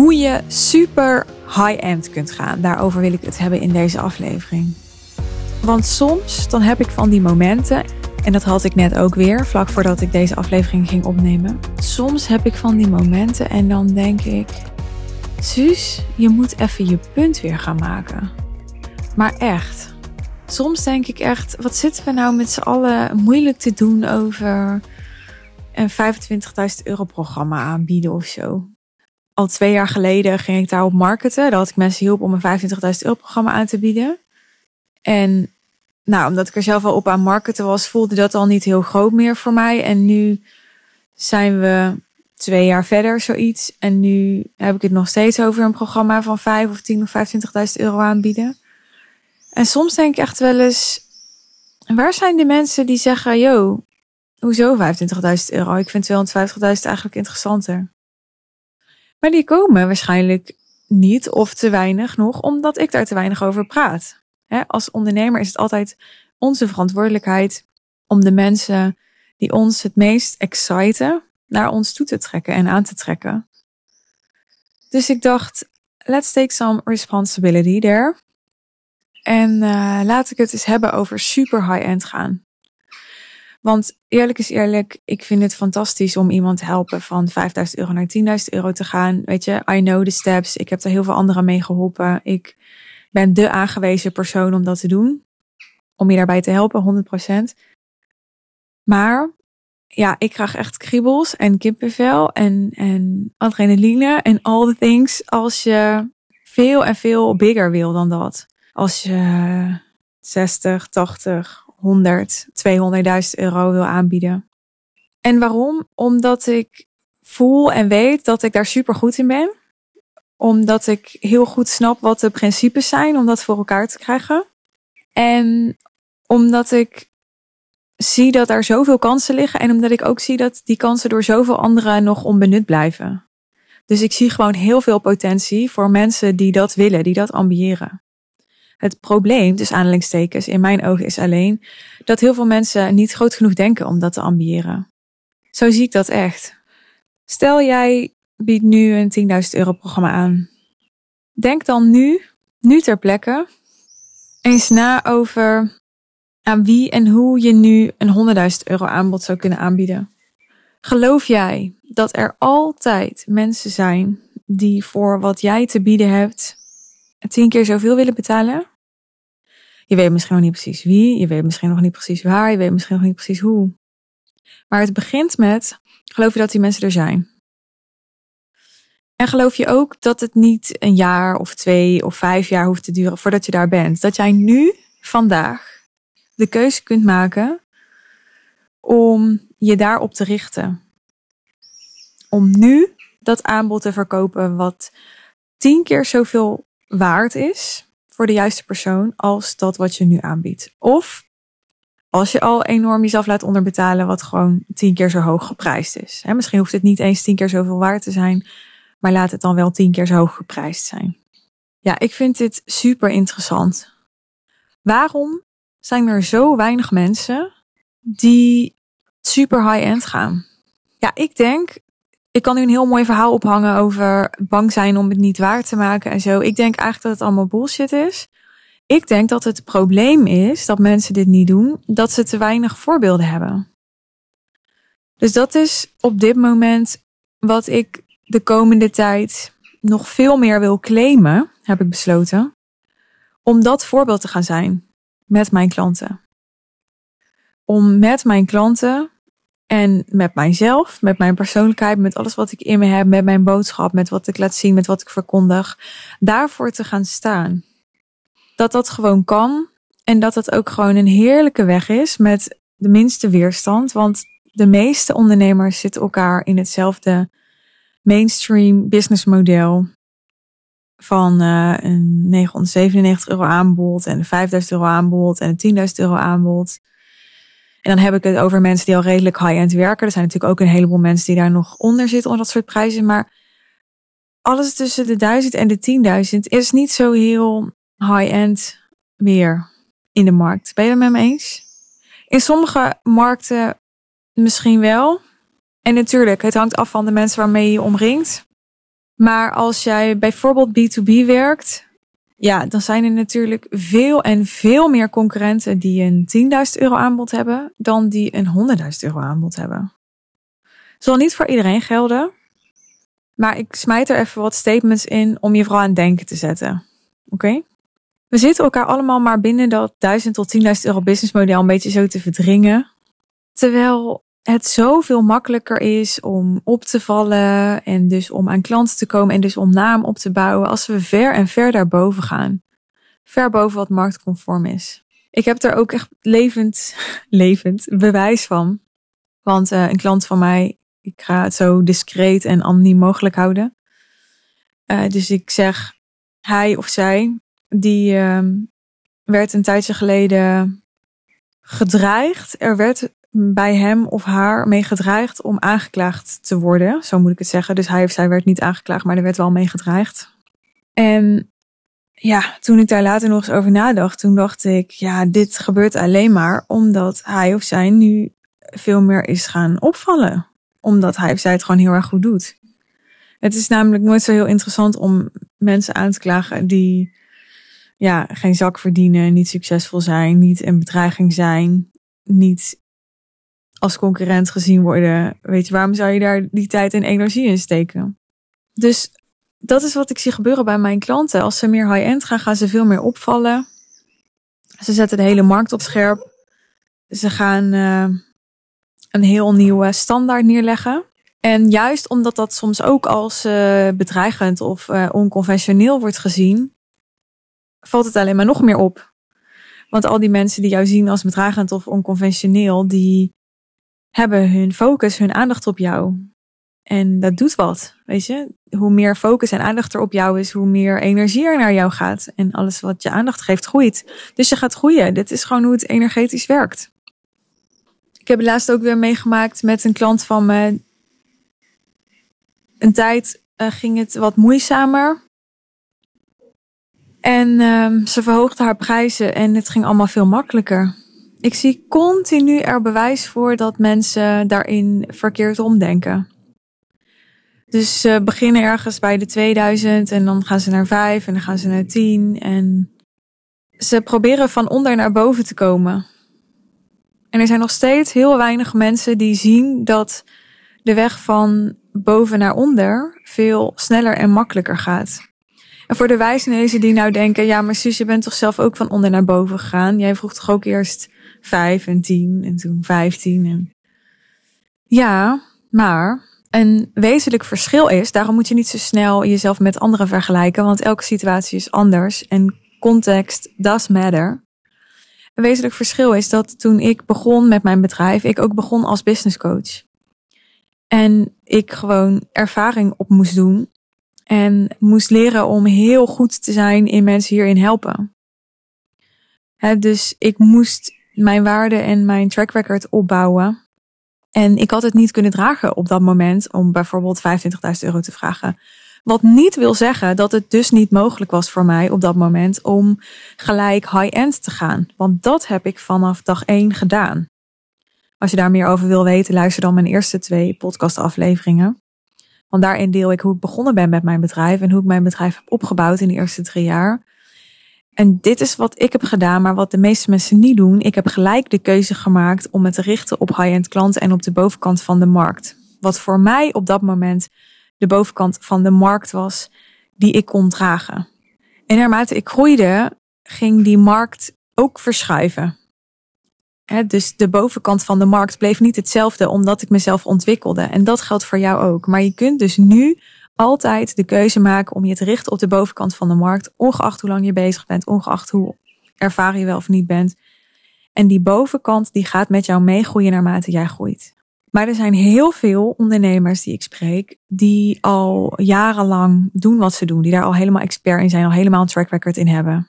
hoe je super high-end kunt gaan. Daarover wil ik het hebben in deze aflevering. Want soms dan heb ik van die momenten, en dat had ik net ook weer, vlak voordat ik deze aflevering ging opnemen. Soms heb ik van die momenten en dan denk ik, Suus, je moet even je punt weer gaan maken. Maar echt, soms denk ik echt, wat zitten we nou met z'n allen moeilijk te doen over een 25.000 euro programma aanbieden of zo al twee jaar geleden ging ik daarop marketen. Dat had ik mensen hielp om een 25.000 euro programma aan te bieden. En nou, omdat ik er zelf al op aan marketen was, voelde dat al niet heel groot meer voor mij. En nu zijn we twee jaar verder, zoiets. En nu heb ik het nog steeds over een programma van 5 of 10 of 25.000 euro aanbieden. En soms denk ik echt wel eens, waar zijn de mensen die zeggen, yo, hoezo 25.000 euro? Ik vind 250.000 eigenlijk interessanter. Maar die komen waarschijnlijk niet of te weinig nog, omdat ik daar te weinig over praat. als ondernemer is het altijd onze verantwoordelijkheid om de mensen die ons het meest exciten naar ons toe te trekken en aan te trekken. Dus ik dacht, let's take some responsibility there. En uh, laat ik het eens hebben over super high-end gaan. Want eerlijk is eerlijk, ik vind het fantastisch om iemand te helpen van 5000 euro naar 10.000 euro te gaan. Weet je, I know the steps. Ik heb er heel veel anderen mee geholpen. Ik ben de aangewezen persoon om dat te doen. Om je daarbij te helpen, 100%. Maar ja, ik krijg echt kriebels en kippenvel en, en adrenaline en all the things als je veel en veel bigger wil dan dat. Als je 60, 80, 100, 200.000 euro wil aanbieden. En waarom? Omdat ik voel en weet dat ik daar super goed in ben. Omdat ik heel goed snap wat de principes zijn om dat voor elkaar te krijgen. En omdat ik zie dat er zoveel kansen liggen en omdat ik ook zie dat die kansen door zoveel anderen nog onbenut blijven. Dus ik zie gewoon heel veel potentie voor mensen die dat willen, die dat ambiëren. Het probleem, dus aanhalingstekens, in mijn ogen is alleen dat heel veel mensen niet groot genoeg denken om dat te ambiëren. Zo zie ik dat echt. Stel jij biedt nu een 10.000 euro programma aan. Denk dan nu, nu ter plekke, eens na over aan wie en hoe je nu een 100.000 euro aanbod zou kunnen aanbieden. Geloof jij dat er altijd mensen zijn die voor wat jij te bieden hebt tien keer zoveel willen betalen? Je weet misschien nog niet precies wie, je weet misschien nog niet precies waar, je weet misschien nog niet precies hoe. Maar het begint met, geloof je dat die mensen er zijn? En geloof je ook dat het niet een jaar of twee of vijf jaar hoeft te duren voordat je daar bent? Dat jij nu, vandaag, de keuze kunt maken om je daarop te richten. Om nu dat aanbod te verkopen wat tien keer zoveel waard is voor de juiste persoon als dat wat je nu aanbiedt. Of als je al enorm jezelf laat onderbetalen, wat gewoon tien keer zo hoog geprijsd is. misschien hoeft het niet eens tien keer zoveel waard te zijn, maar laat het dan wel tien keer zo hoog geprijsd zijn. Ja, ik vind dit super interessant. Waarom zijn er zo weinig mensen die super high-end gaan? Ja, ik denk ik kan nu een heel mooi verhaal ophangen over bang zijn om het niet waar te maken en zo. Ik denk eigenlijk dat het allemaal bullshit is. Ik denk dat het probleem is dat mensen dit niet doen, dat ze te weinig voorbeelden hebben. Dus dat is op dit moment wat ik de komende tijd nog veel meer wil claimen, heb ik besloten. Om dat voorbeeld te gaan zijn met mijn klanten. Om met mijn klanten en met mijzelf, met mijn persoonlijkheid, met alles wat ik in me heb, met mijn boodschap, met wat ik laat zien, met wat ik verkondig, daarvoor te gaan staan. Dat dat gewoon kan en dat het ook gewoon een heerlijke weg is met de minste weerstand. Want de meeste ondernemers zitten elkaar in hetzelfde mainstream businessmodel van uh, een 997 euro aanbod en een 5000 euro aanbod en een 10.000 euro aanbod. En dan heb ik het over mensen die al redelijk high-end werken. Er zijn natuurlijk ook een heleboel mensen die daar nog onder zitten onder dat soort prijzen. Maar alles tussen de 1000 en de 10.000 is niet zo heel high-end meer in de markt. Ben je het met me eens? In sommige markten misschien wel. En natuurlijk, het hangt af van de mensen waarmee je je omringt. Maar als jij bijvoorbeeld B2B werkt, ja, dan zijn er natuurlijk veel en veel meer concurrenten die een 10.000 euro aanbod hebben dan die een 100.000 euro aanbod hebben. Zal niet voor iedereen gelden, maar ik smijt er even wat statements in om je vooral aan denken te zetten. Oké? We zitten elkaar allemaal maar binnen dat 1000 tot 10.000 euro businessmodel een beetje zo te verdringen. Terwijl het zoveel makkelijker is om op te vallen en dus om aan klanten te komen en dus om naam op te bouwen als we ver en ver daarboven gaan. Ver boven wat marktconform is. Ik heb er ook echt levend, levend bewijs van. Want uh, een klant van mij, ik ga het zo discreet en anoniem mogelijk houden. Uh, dus ik zeg, hij of zij, die uh, werd een tijdje geleden gedreigd. Er werd bij hem of haar mee gedreigd om aangeklaagd te worden. Zo moet ik het zeggen. Dus hij of zij werd niet aangeklaagd, maar er werd wel mee gedreigd. En ja, toen ik daar later nog eens over nadacht, toen dacht ik, ja, dit gebeurt alleen maar omdat hij of zij nu veel meer is gaan opvallen. Omdat hij of zij het gewoon heel erg goed doet. Het is namelijk nooit zo heel interessant om mensen aan te klagen die ja, geen zak verdienen, niet succesvol zijn, niet een bedreiging zijn, niet als concurrent gezien worden. Weet je, waarom zou je daar die tijd en energie in steken? Dus dat is wat ik zie gebeuren bij mijn klanten. Als ze meer high-end gaan, gaan ze veel meer opvallen. Ze zetten de hele markt op scherp. Ze gaan uh, een heel nieuwe standaard neerleggen. En juist omdat dat soms ook als uh, bedreigend of uh, onconventioneel wordt gezien, valt het alleen maar nog meer op. Want al die mensen die jou zien als bedreigend of onconventioneel, die hebben hun focus, hun aandacht op jou. En dat doet wat, weet je. Hoe meer focus en aandacht er op jou is, hoe meer energie er naar jou gaat. En alles wat je aandacht geeft, groeit. Dus je gaat groeien. Dit is gewoon hoe het energetisch werkt. Ik heb het laatst ook weer meegemaakt met een klant van me. Een tijd uh, ging het wat moeizamer. En uh, ze verhoogde haar prijzen en het ging allemaal veel makkelijker. Ik zie continu er bewijs voor dat mensen daarin verkeerd omdenken. Dus ze beginnen ergens bij de 2000 en dan gaan ze naar 5 en dan gaan ze naar 10. En ze proberen van onder naar boven te komen. En er zijn nog steeds heel weinig mensen die zien dat de weg van boven naar onder veel sneller en makkelijker gaat. En voor de wijsnezen die nou denken, ja, maar Suus, je bent toch zelf ook van onder naar boven gegaan? Jij vroeg toch ook eerst vijf en tien en toen vijftien. En... Ja, maar een wezenlijk verschil is, daarom moet je niet zo snel jezelf met anderen vergelijken, want elke situatie is anders en context does matter. Een wezenlijk verschil is dat toen ik begon met mijn bedrijf, ik ook begon als business coach. En ik gewoon ervaring op moest doen en moest leren om heel goed te zijn in mensen hierin helpen. dus ik moest mijn waarde en mijn track record opbouwen. En ik had het niet kunnen dragen op dat moment om bijvoorbeeld 25.000 euro te vragen. Wat niet wil zeggen dat het dus niet mogelijk was voor mij op dat moment om gelijk high-end te gaan. Want dat heb ik vanaf dag 1 gedaan. Als je daar meer over wil weten, luister dan mijn eerste twee podcastafleveringen. Want daarin deel ik hoe ik begonnen ben met mijn bedrijf en hoe ik mijn bedrijf heb opgebouwd in de eerste drie jaar. En dit is wat ik heb gedaan, maar wat de meeste mensen niet doen. Ik heb gelijk de keuze gemaakt om me te richten op high-end klanten en op de bovenkant van de markt. Wat voor mij op dat moment de bovenkant van de markt was die ik kon dragen. En naarmate ik groeide, ging die markt ook verschuiven. dus de bovenkant van de markt bleef niet hetzelfde omdat ik mezelf ontwikkelde. En dat geldt voor jou ook. Maar je kunt dus nu altijd de keuze maken om je te richten op de bovenkant van de markt, ongeacht hoe lang je bezig bent, ongeacht hoe ervaren je wel of niet bent. En die bovenkant die gaat met jou meegroeien naarmate jij groeit. Maar er zijn heel veel ondernemers die ik spreek, die al jarenlang doen wat ze doen, die daar al helemaal expert in zijn, al helemaal een track record in hebben.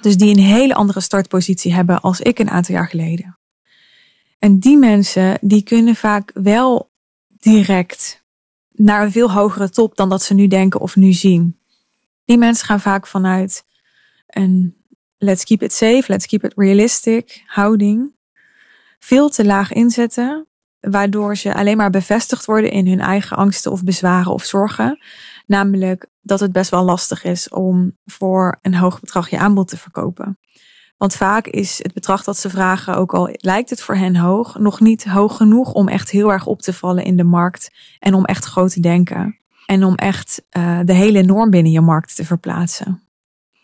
Dus die een hele andere startpositie hebben als ik een aantal jaar geleden. En die mensen, die kunnen vaak wel direct naar een veel hogere top dan dat ze nu denken of nu zien. Die mensen gaan vaak vanuit een let's keep it safe, let's keep it realistic houding. Veel te laag inzetten waardoor ze alleen maar bevestigd worden in hun eigen angsten of bezwaren of zorgen. Namelijk dat het best wel lastig is om voor een hoog bedrag je aanbod te verkopen. Want vaak is het bedrag dat ze vragen, ook al lijkt het voor hen hoog, nog niet hoog genoeg om echt heel erg op te vallen in de markt en om echt groot te denken. En om echt uh, de hele norm binnen je markt te verplaatsen.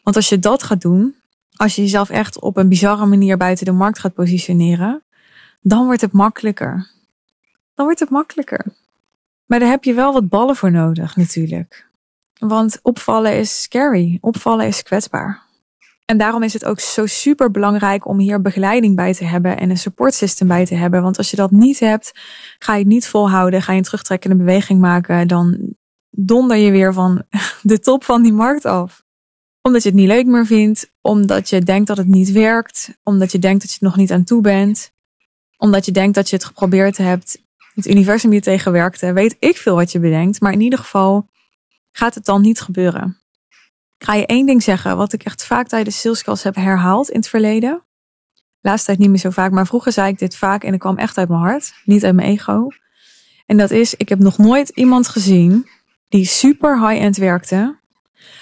Want als je dat gaat doen, als je jezelf echt op een bizarre manier buiten de markt gaat positioneren, dan wordt het makkelijker. Dan wordt het makkelijker. Maar daar heb je wel wat ballen voor nodig, natuurlijk. Want opvallen is scary. Opvallen is kwetsbaar. En daarom is het ook zo super belangrijk om hier begeleiding bij te hebben en een support system bij te hebben. Want als je dat niet hebt, ga je het niet volhouden, ga je een terugtrekkende beweging maken, dan donder je weer van de top van die markt af. Omdat je het niet leuk meer vindt, omdat je denkt dat het niet werkt, omdat je denkt dat je het nog niet aan toe bent, omdat je denkt dat je het geprobeerd hebt, het universum je tegenwerkte, weet ik veel wat je bedenkt, maar in ieder geval gaat het dan niet gebeuren. Ik ga je één ding zeggen, wat ik echt vaak tijdens salescalls heb herhaald in het verleden. Laatst tijd niet meer zo vaak, maar vroeger zei ik dit vaak en ik kwam echt uit mijn hart, niet uit mijn ego. En dat is, ik heb nog nooit iemand gezien die super high-end werkte,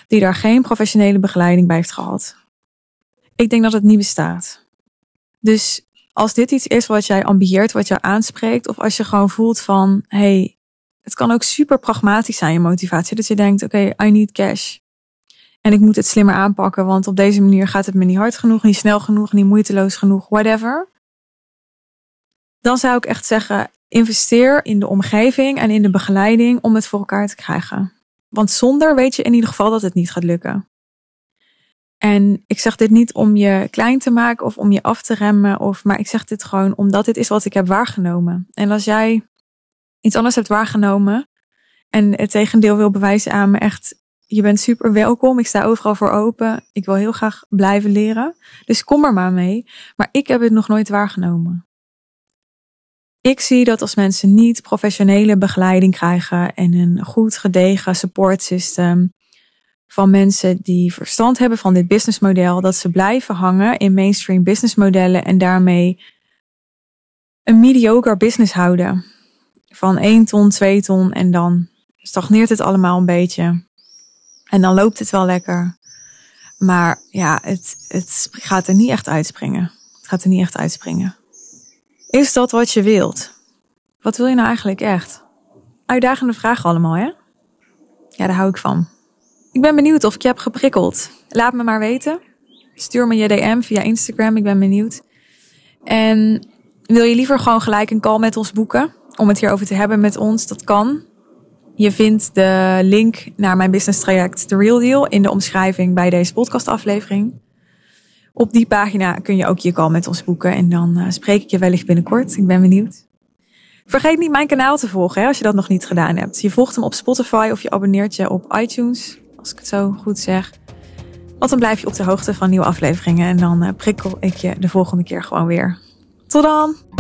die daar geen professionele begeleiding bij heeft gehad. Ik denk dat het niet bestaat. Dus als dit iets is wat jij ambieert, wat jou aanspreekt, of als je gewoon voelt van, hey, het kan ook super pragmatisch zijn, je motivatie. Dat je denkt, oké, I need cash. En ik moet het slimmer aanpakken, want op deze manier gaat het me niet hard genoeg, niet snel genoeg, niet moeiteloos genoeg, whatever. Dan zou ik echt zeggen, investeer in de omgeving en in de begeleiding om het voor elkaar te krijgen. Want zonder weet je in ieder geval dat het niet gaat lukken. En ik zeg dit niet om je klein te maken of om je af te remmen, of, maar ik zeg dit gewoon omdat dit is wat ik heb waargenomen. En als jij iets anders hebt waargenomen en het tegendeel wil bewijzen aan me, echt, je bent super welkom. Ik sta overal voor open. Ik wil heel graag blijven leren. Dus kom er maar mee. Maar ik heb het nog nooit waargenomen. Ik zie dat als mensen niet professionele begeleiding krijgen en een goed gedegen support system van mensen die verstand hebben van dit businessmodel, dat ze blijven hangen in mainstream businessmodellen en daarmee een mediocre business houden. Van 1 ton, 2 ton en dan stagneert het allemaal een beetje. En dan loopt het wel lekker. Maar ja, het, het gaat er niet echt uitspringen. Het gaat er niet echt uitspringen. Is dat wat je wilt? Wat wil je nou eigenlijk echt? Uitdagende vragen allemaal, hè? Ja, daar hou ik van. Ik ben benieuwd of ik je heb geprikkeld. Laat me maar weten. Stuur me je DM via Instagram. Ik ben benieuwd. En wil je liever gewoon gelijk een call met ons boeken? Om het hierover te hebben met ons? Dat kan. Je vindt de link naar mijn business traject The Real Deal in de omschrijving bij deze podcastaflevering. Op die pagina kun je ook je call met ons boeken en dan uh, spreek ik je wellicht binnenkort. Ik ben benieuwd. Vergeet niet mijn kanaal te volgen hè, als je dat nog niet gedaan hebt. Je volgt hem op Spotify of je abonneert je op iTunes, als ik het zo goed zeg. Want dan blijf je op de hoogte van nieuwe afleveringen en dan uh, prikkel ik je de volgende keer gewoon weer. Tot dan!